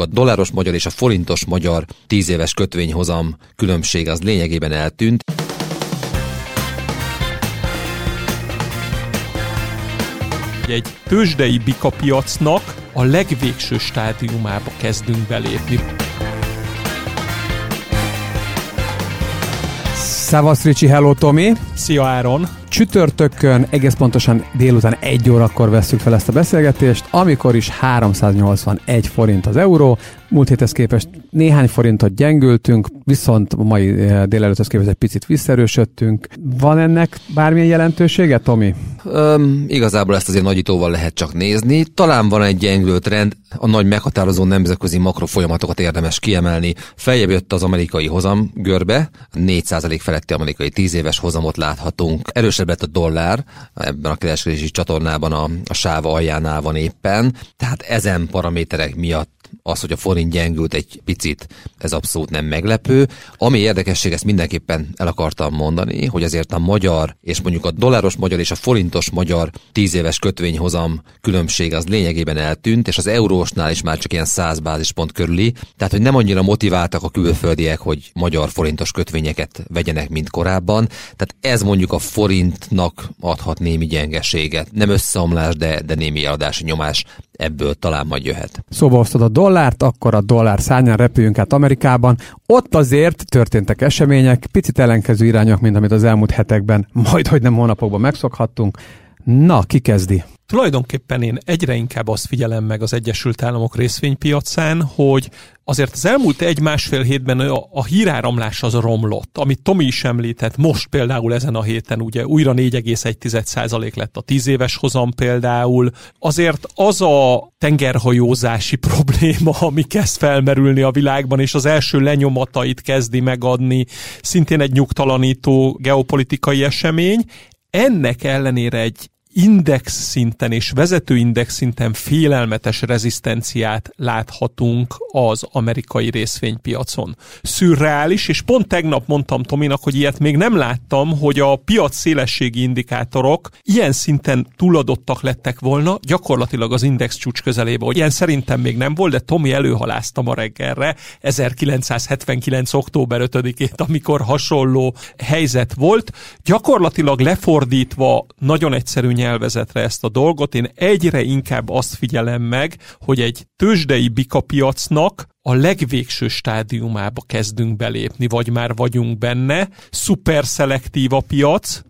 a dolláros magyar és a forintos magyar 10 éves kötvényhozam különbség az lényegében eltűnt. Egy tőzsdei bikapiacnak a legvégső stádiumába kezdünk belépni. Szevasz Ricsi, hello Tomi! Szia Áron! Csütörtökön, egész pontosan délután egy órakor veszük fel ezt a beszélgetést, amikor is 381 forint az euró, múlt héthez képest néhány forintot gyengültünk, viszont a mai eh, délelőtthez képest egy picit visszerősödtünk. Van ennek bármilyen jelentősége, Tomi? Öm, igazából ezt azért nagyítóval lehet csak nézni. Talán van egy gyengülő trend, a nagy meghatározó nemzetközi makrofolyamatokat érdemes kiemelni. Feljebb jött az amerikai hozam görbe, 4% feletti amerikai 10 éves hozamot láthatunk. Erősebb lett a dollár, ebben a kereskedési csatornában a, a sáv aljánál van éppen, tehát ezen paraméterek miatt az, hogy a forint gyengült egy picit, ez abszolút nem meglepő. Ami érdekesség, ezt mindenképpen el akartam mondani, hogy azért a magyar, és mondjuk a dolláros magyar és a forintos magyar 10 éves kötvényhozam különbség az lényegében eltűnt, és az eurósnál is már csak ilyen 100 bázispont körüli, tehát hogy nem annyira motiváltak a külföldiek, hogy magyar forintos kötvényeket vegyenek, mint korábban. Tehát ez mondjuk a forintnak adhat némi gyengeséget. Nem összeomlás, de, de némi eladási nyomás ebből talán majd jöhet. Szóba osztod a dollárt, akkor a dollár szárnyán repüljünk át Amerikában. Ott azért történtek események, picit ellenkező irányok, mint amit az elmúlt hetekben, majd hogy nem hónapokban megszokhattunk. Na, ki kezdi? Tulajdonképpen én egyre inkább azt figyelem meg az Egyesült Államok részvénypiacán, hogy azért az elmúlt egy-másfél hétben a, a híráramlás az romlott, amit Tomi is említett, most például ezen a héten ugye újra 4,1% lett a 10 éves hozam például. Azért az a tengerhajózási probléma, ami kezd felmerülni a világban, és az első lenyomatait kezdi megadni, szintén egy nyugtalanító geopolitikai esemény, ennek ellenére egy index szinten és vezető index szinten félelmetes rezisztenciát láthatunk az amerikai részvénypiacon. Szürreális, és pont tegnap mondtam Tominak, hogy ilyet még nem láttam, hogy a piac szélességi indikátorok ilyen szinten túladottak lettek volna, gyakorlatilag az index csúcs közelébe, hogy ilyen szerintem még nem volt, de Tomi előhalázta ma reggelre 1979. október 5-ét, amikor hasonló helyzet volt. Gyakorlatilag lefordítva nagyon egyszerű nyelvezetre ezt a dolgot, én egyre inkább azt figyelem meg, hogy egy tőzsdei bikapiacnak a legvégső stádiumába kezdünk belépni, vagy már vagyunk benne, szuper szelektív a piac,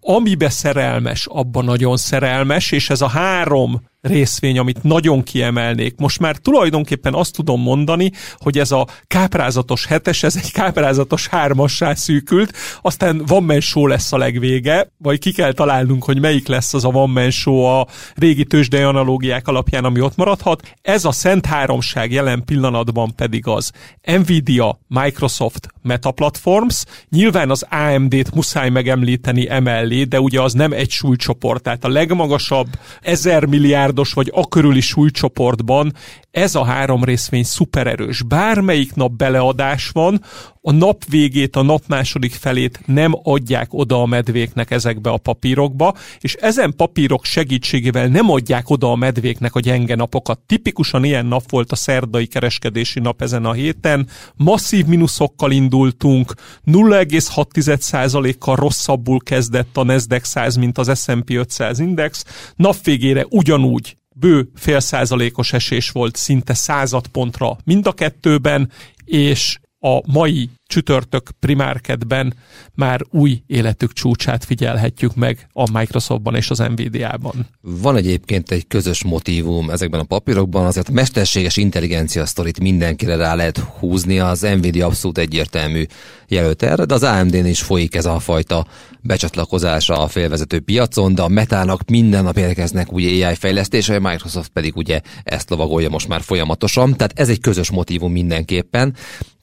amibe szerelmes, abban nagyon szerelmes, és ez a három részvény, amit nagyon kiemelnék. Most már tulajdonképpen azt tudom mondani, hogy ez a káprázatos hetes, ez egy káprázatos hármassá szűkült, aztán Van Man lesz a legvége, vagy ki kell találnunk, hogy melyik lesz az a Van Man a régi tőzsdei analógiák alapján, ami ott maradhat. Ez a szent háromság jelen pillanatban pedig az Nvidia, Microsoft, Meta Platforms, nyilván az AMD-t muszáj megemlíteni emellé, de ugye az nem egy súlycsoport, tehát a legmagasabb ezer milliárd milliárdos vagy akörüli súlycsoportban ez a három részvény szupererős. Bármelyik nap beleadás van, a nap végét, a nap második felét nem adják oda a medvéknek ezekbe a papírokba, és ezen papírok segítségével nem adják oda a medvéknek a gyenge napokat. Tipikusan ilyen nap volt a szerdai kereskedési nap ezen a héten. Masszív mínuszokkal indultunk, 0,6%-kal rosszabbul kezdett a Nasdaq 100, mint az S&P 500 index. Nap végére ugyanúgy bő fél százalékos esés volt szinte század pontra mind a kettőben, és a mai csütörtök primárkedben már új életük csúcsát figyelhetjük meg a Microsoftban és az Nvidia-ban. Van egyébként egy közös motivum ezekben a papírokban, azért a mesterséges intelligencia sztorit mindenkire rá lehet húzni, az Nvidia abszolút egyértelmű jelölt erre, de az AMD-n is folyik ez a fajta becsatlakozása a félvezető piacon, de a metának minden nap érkeznek ugye AI fejlesztése, a Microsoft pedig ugye ezt lovagolja most már folyamatosan, tehát ez egy közös motivum mindenképpen.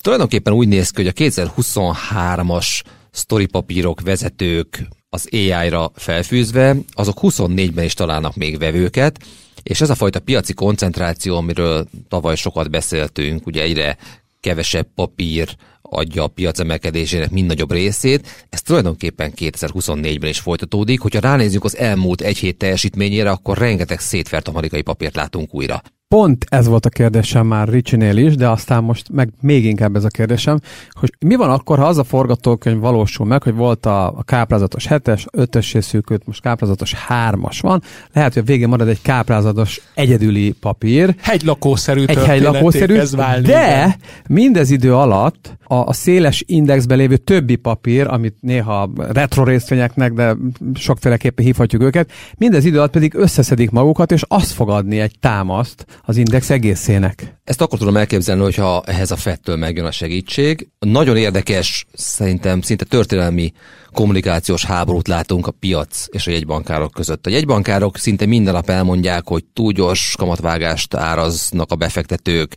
Tulajdonképpen úgy néz ki, hogy a 2023-as sztoripapírok, vezetők az AI-ra felfűzve, azok 24-ben is találnak még vevőket, és ez a fajta piaci koncentráció, amiről tavaly sokat beszéltünk, ugye egyre kevesebb papír adja a piac emelkedésének mind nagyobb részét, ez tulajdonképpen 2024-ben is folytatódik. Hogyha ránézzük az elmúlt egy hét teljesítményére, akkor rengeteg szétvert amerikai papírt látunk újra. Pont ez volt a kérdésem már Ricsinél is, de aztán most meg még inkább ez a kérdésem, hogy mi van akkor, ha az a forgatókönyv valósul meg, hogy volt a, a káprázatos 7-es, 5-ös szűkült, most káprázatos 3-as van, lehet, hogy a végén marad egy káprázatos egyedüli papír. Hegylakószerű egy hegylakószerű, válni, de igen. mindez idő alatt a, a széles indexbe lévő többi papír, amit néha retro részvényeknek, de sokféleképpen hívhatjuk őket, mindez idő alatt pedig összeszedik magukat, és azt fog adni egy támaszt az index egészének. Ezt akkor tudom elképzelni, hogyha ehhez a fettől megjön a segítség. Nagyon érdekes, szerintem szinte történelmi kommunikációs háborút látunk a piac és a jegybankárok között. A jegybankárok szinte minden nap elmondják, hogy túl gyors kamatvágást áraznak a befektetők,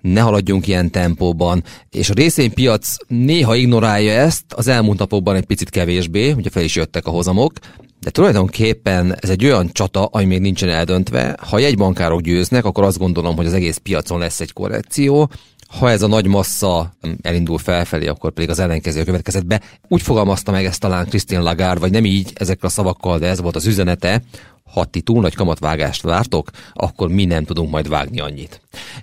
ne haladjunk ilyen tempóban, és a részvénypiac néha ignorálja ezt, az elmúlt napokban egy picit kevésbé, ugye fel is jöttek a hozamok, de tulajdonképpen ez egy olyan csata, ami még nincsen eldöntve. Ha jegybankárok győznek, akkor azt gondolom, hogy az egész piacon lesz egy korrekció, ha ez a nagy massza elindul felfelé, akkor pedig az ellenkező következett be. Úgy fogalmazta meg ezt talán Christian Lagarde, vagy nem így ezekkel a szavakkal, de ez volt az üzenete, ha ti túl nagy kamatvágást vártok, akkor mi nem tudunk majd vágni annyit.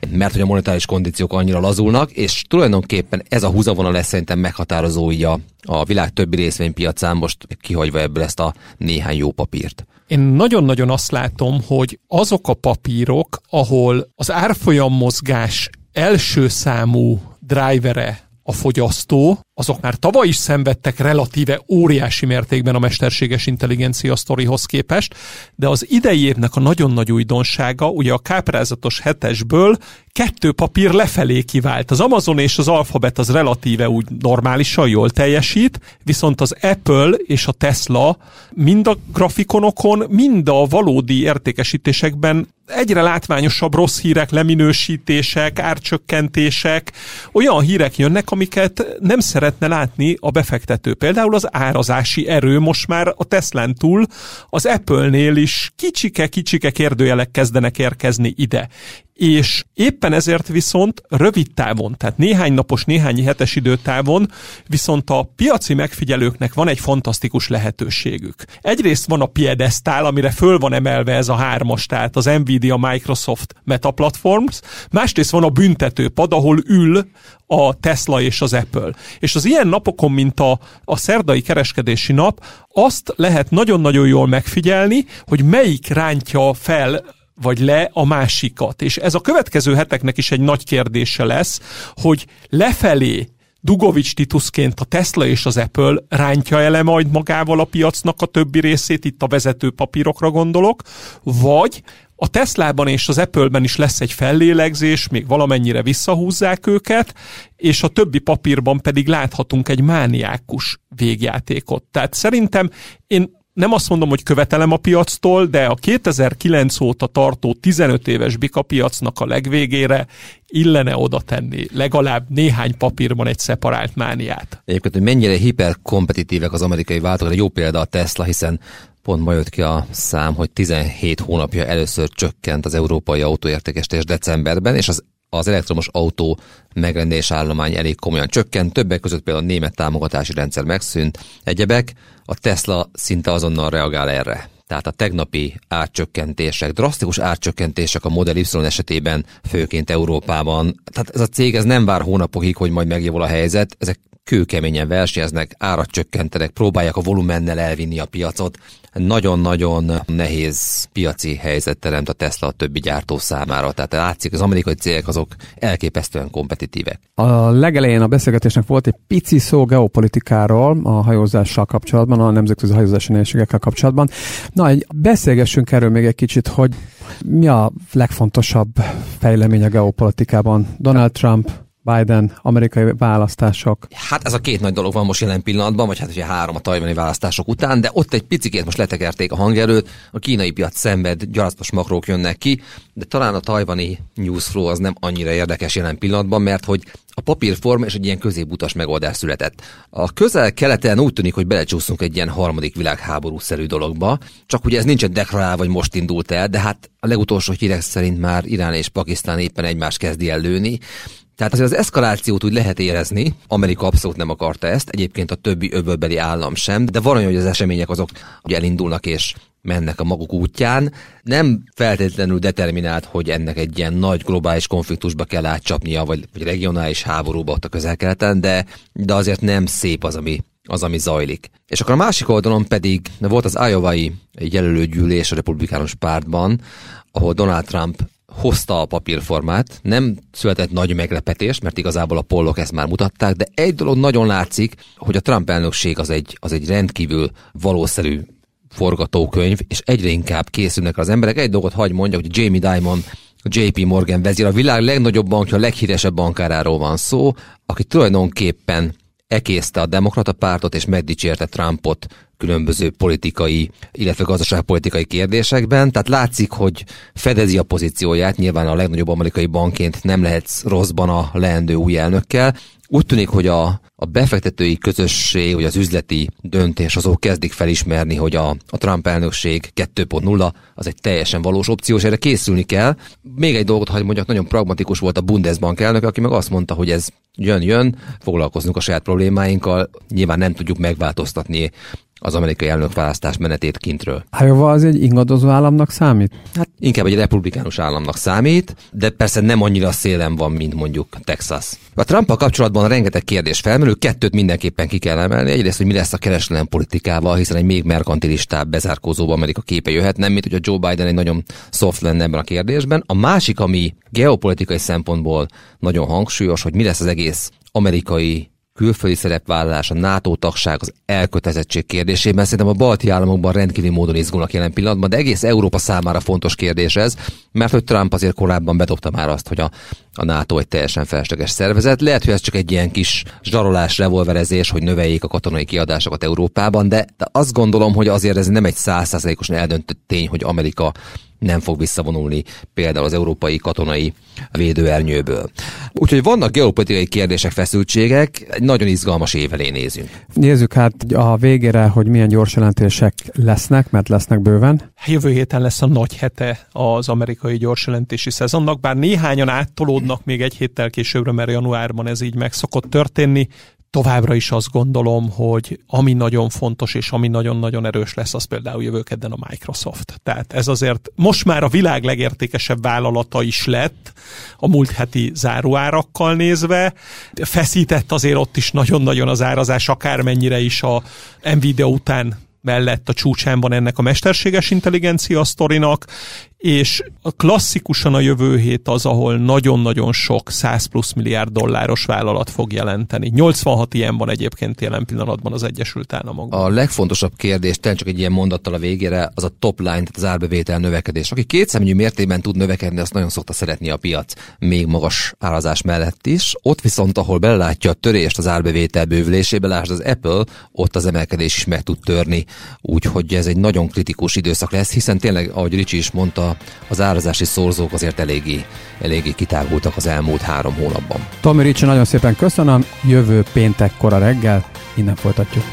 Mert hogy a monetáris kondíciók annyira lazulnak, és tulajdonképpen ez a húzavona lesz szerintem meghatározó így a, a világ többi részvénypiacán, most kihagyva ebből ezt a néhány jó papírt. Én nagyon-nagyon azt látom, hogy azok a papírok, ahol az árfolyam mozgás első számú drivere a fogyasztó, azok már tavaly is szenvedtek relatíve óriási mértékben a mesterséges intelligencia sztorihoz képest, de az idei évnek a nagyon nagy újdonsága, ugye a káprázatos hetesből kettő papír lefelé kivált. Az Amazon és az Alphabet az relatíve úgy normálisan jól teljesít, viszont az Apple és a Tesla mind a grafikonokon, mind a valódi értékesítésekben egyre látványosabb rossz hírek, leminősítések, árcsökkentések, olyan hírek jönnek, amiket nem szeretne látni a befektető. Például az árazási erő most már a Teslán túl az Apple-nél is kicsike-kicsike kérdőjelek kezdenek érkezni ide és éppen ezért viszont rövid távon, tehát néhány napos, néhány hetes időtávon viszont a piaci megfigyelőknek van egy fantasztikus lehetőségük. Egyrészt van a piedesztál, amire föl van emelve ez a hármas, tehát az Nvidia, Microsoft Meta Platforms, másrészt van a büntetőpad, ahol ül a Tesla és az Apple. És az ilyen napokon, mint a, a szerdai kereskedési nap, azt lehet nagyon-nagyon jól megfigyelni, hogy melyik rántja fel vagy le a másikat. És ez a következő heteknek is egy nagy kérdése lesz, hogy lefelé Dugovics Titusként a Tesla és az Apple rántja ele majd magával a piacnak a többi részét, itt a vezető papírokra gondolok, vagy a Teslában és az Apple-ben is lesz egy fellélegzés, még valamennyire visszahúzzák őket, és a többi papírban pedig láthatunk egy mániákus végjátékot. Tehát szerintem én nem azt mondom, hogy követelem a piactól, de a 2009 óta tartó 15 éves bika piacnak a legvégére illene oda tenni legalább néhány papírban egy szeparált mániát. Egyébként, hogy mennyire hiperkompetitívek az amerikai váltók, jó példa a Tesla, hiszen pont ma jött ki a szám, hogy 17 hónapja először csökkent az európai autóértékesítés decemberben, és az az elektromos autó megrendelés állomány elég komolyan csökkent, többek között például a német támogatási rendszer megszűnt, egyebek, a Tesla szinte azonnal reagál erre. Tehát a tegnapi árcsökkentések, drasztikus árcsökkentések a Model Y esetében, főként Európában. Tehát ez a cég ez nem vár hónapokig, hogy majd megjavul a helyzet, ezek kőkeményen versenyeznek, árat csökkentenek, próbálják a volumennel elvinni a piacot. Nagyon-nagyon nehéz piaci helyzet teremt a Tesla a többi gyártó számára. Tehát látszik, az amerikai cégek azok elképesztően kompetitívek. A legelején a beszélgetésnek volt egy pici szó geopolitikáról, a hajózással kapcsolatban, a nemzetközi hajózási nehézségekkel kapcsolatban. Na, egy beszélgessünk erről még egy kicsit, hogy mi a legfontosabb fejlemény a geopolitikában? Donald Trump Biden, amerikai választások. Hát ez a két nagy dolog van most jelen pillanatban, vagy hát ugye három a tajvani választások után, de ott egy picikét most letekerték a hangerőt, a kínai piac szenved, gyarasztos makrók jönnek ki, de talán a tajvani newsflow az nem annyira érdekes jelen pillanatban, mert hogy a papírform és egy ilyen középutas megoldás született. A közel-keleten úgy tűnik, hogy belecsúszunk egy ilyen harmadik világháború-szerű dologba, csak ugye ez nincsen deklarálva, vagy most indult el, de hát a legutolsó hírek szerint már Irán és Pakisztán éppen egymást kezdi el lőni, Tehát azért az eszkalációt úgy lehet érezni, Amerika abszolút nem akarta ezt, egyébként a többi öbölbeli állam sem, de van olyan, hogy az események azok ugye elindulnak és mennek a maguk útján. Nem feltétlenül determinált, hogy ennek egy ilyen nagy globális konfliktusba kell átcsapnia, vagy, vagy regionális háborúba ott a közel-keleten, de, de azért nem szép az, ami, az, ami zajlik. És akkor a másik oldalon pedig volt az Iowa-i jelölőgyűlés a republikánus pártban, ahol Donald Trump hozta a papírformát, nem született nagy meglepetés, mert igazából a pollok ezt már mutatták, de egy dolog nagyon látszik, hogy a Trump elnökség az egy, az egy rendkívül valószerű forgatókönyv, és egyre inkább készülnek az emberek. Egy dolgot hagy mondja, hogy Jamie Dimon JP Morgan vezér, a világ legnagyobb bankja, a leghíresebb bankáráról van szó, aki tulajdonképpen ekészte a demokrata pártot és megdicsérte Trumpot különböző politikai, illetve gazdaságpolitikai kérdésekben. Tehát látszik, hogy fedezi a pozícióját, nyilván a legnagyobb amerikai bankként nem lehet rosszban a leendő új elnökkel. Úgy tűnik, hogy a, a befektetői közösség, vagy az üzleti döntés azok kezdik felismerni, hogy a, a Trump elnökség 2.0 az egy teljesen valós opció, és erre készülni kell. Még egy dolgot, hogy mondjak, nagyon pragmatikus volt a Bundesbank elnök, aki meg azt mondta, hogy ez jön, jön, foglalkoznunk a saját problémáinkkal, nyilván nem tudjuk megváltoztatni az amerikai elnökválasztás menetét kintről. Iowa az egy ingadozó államnak számít? Hát inkább egy republikánus államnak számít, de persze nem annyira szélen van, mint mondjuk Texas. A trump kapcsolatban rengeteg kérdés felmerül, kettőt mindenképpen ki kell emelni. Egyrészt, hogy mi lesz a kereskedelem politikával, hiszen egy még merkantilistább, bezárkózóbb Amerika képe jöhet, nem mint hogy a Joe Biden egy nagyon soft lenne ebben a kérdésben. A másik, ami geopolitikai szempontból nagyon hangsúlyos, hogy mi lesz az egész amerikai külföldi szerepvállalás, a NATO tagság, az elkötelezettség kérdésében szerintem a balti államokban rendkívüli módon izgulnak jelen pillanatban, de egész Európa számára fontos kérdés ez, mert hogy Trump azért korábban bedobta már azt, hogy a, a NATO egy teljesen felesleges szervezet. Lehet, hogy ez csak egy ilyen kis zsarolás, revolverezés, hogy növeljék a katonai kiadásokat Európában, de, de azt gondolom, hogy azért ez nem egy százszázalékosan eldöntött tény, hogy Amerika nem fog visszavonulni például az európai katonai védőernyőből. Úgyhogy vannak geopolitikai kérdések, feszültségek, egy nagyon izgalmas évelé nézünk. Nézzük hát a végére, hogy milyen gyors jelentések lesznek, mert lesznek bőven. Jövő héten lesz a nagy hete az amerikai gyorsjelentési szezonnak, bár néhányan áttolódnak még egy héttel későbbre, mert januárban ez így meg szokott történni továbbra is azt gondolom, hogy ami nagyon fontos és ami nagyon-nagyon erős lesz, az például jövő kedden a Microsoft. Tehát ez azért most már a világ legértékesebb vállalata is lett a múlt heti záróárakkal nézve. Feszített azért ott is nagyon-nagyon az árazás, akármennyire is a Nvidia után mellett a csúcsán van ennek a mesterséges intelligencia sztorinak, és klasszikusan a jövő hét az, ahol nagyon-nagyon sok 100 plusz milliárd dolláros vállalat fog jelenteni. 86 ilyen van egyébként jelen pillanatban az Egyesült Államokban. A legfontosabb kérdés, csak egy ilyen mondattal a végére, az a top line, tehát az árbevétel növekedés. Aki kétszemű mértékben tud növekedni, azt nagyon szokta szeretni a piac, még magas árazás mellett is. Ott viszont, ahol belátja a törést az árbevétel bővülésébe, lásd az Apple, ott az emelkedés is meg tud törni. Úgyhogy ez egy nagyon kritikus időszak lesz, hiszen tényleg, ahogy Ricsi is mondta, az árazási szorzók azért eléggé, eléggé kitágultak az elmúlt három hónapban. Tomi Ricsi, nagyon szépen köszönöm, jövő péntek kora reggel, innen folytatjuk.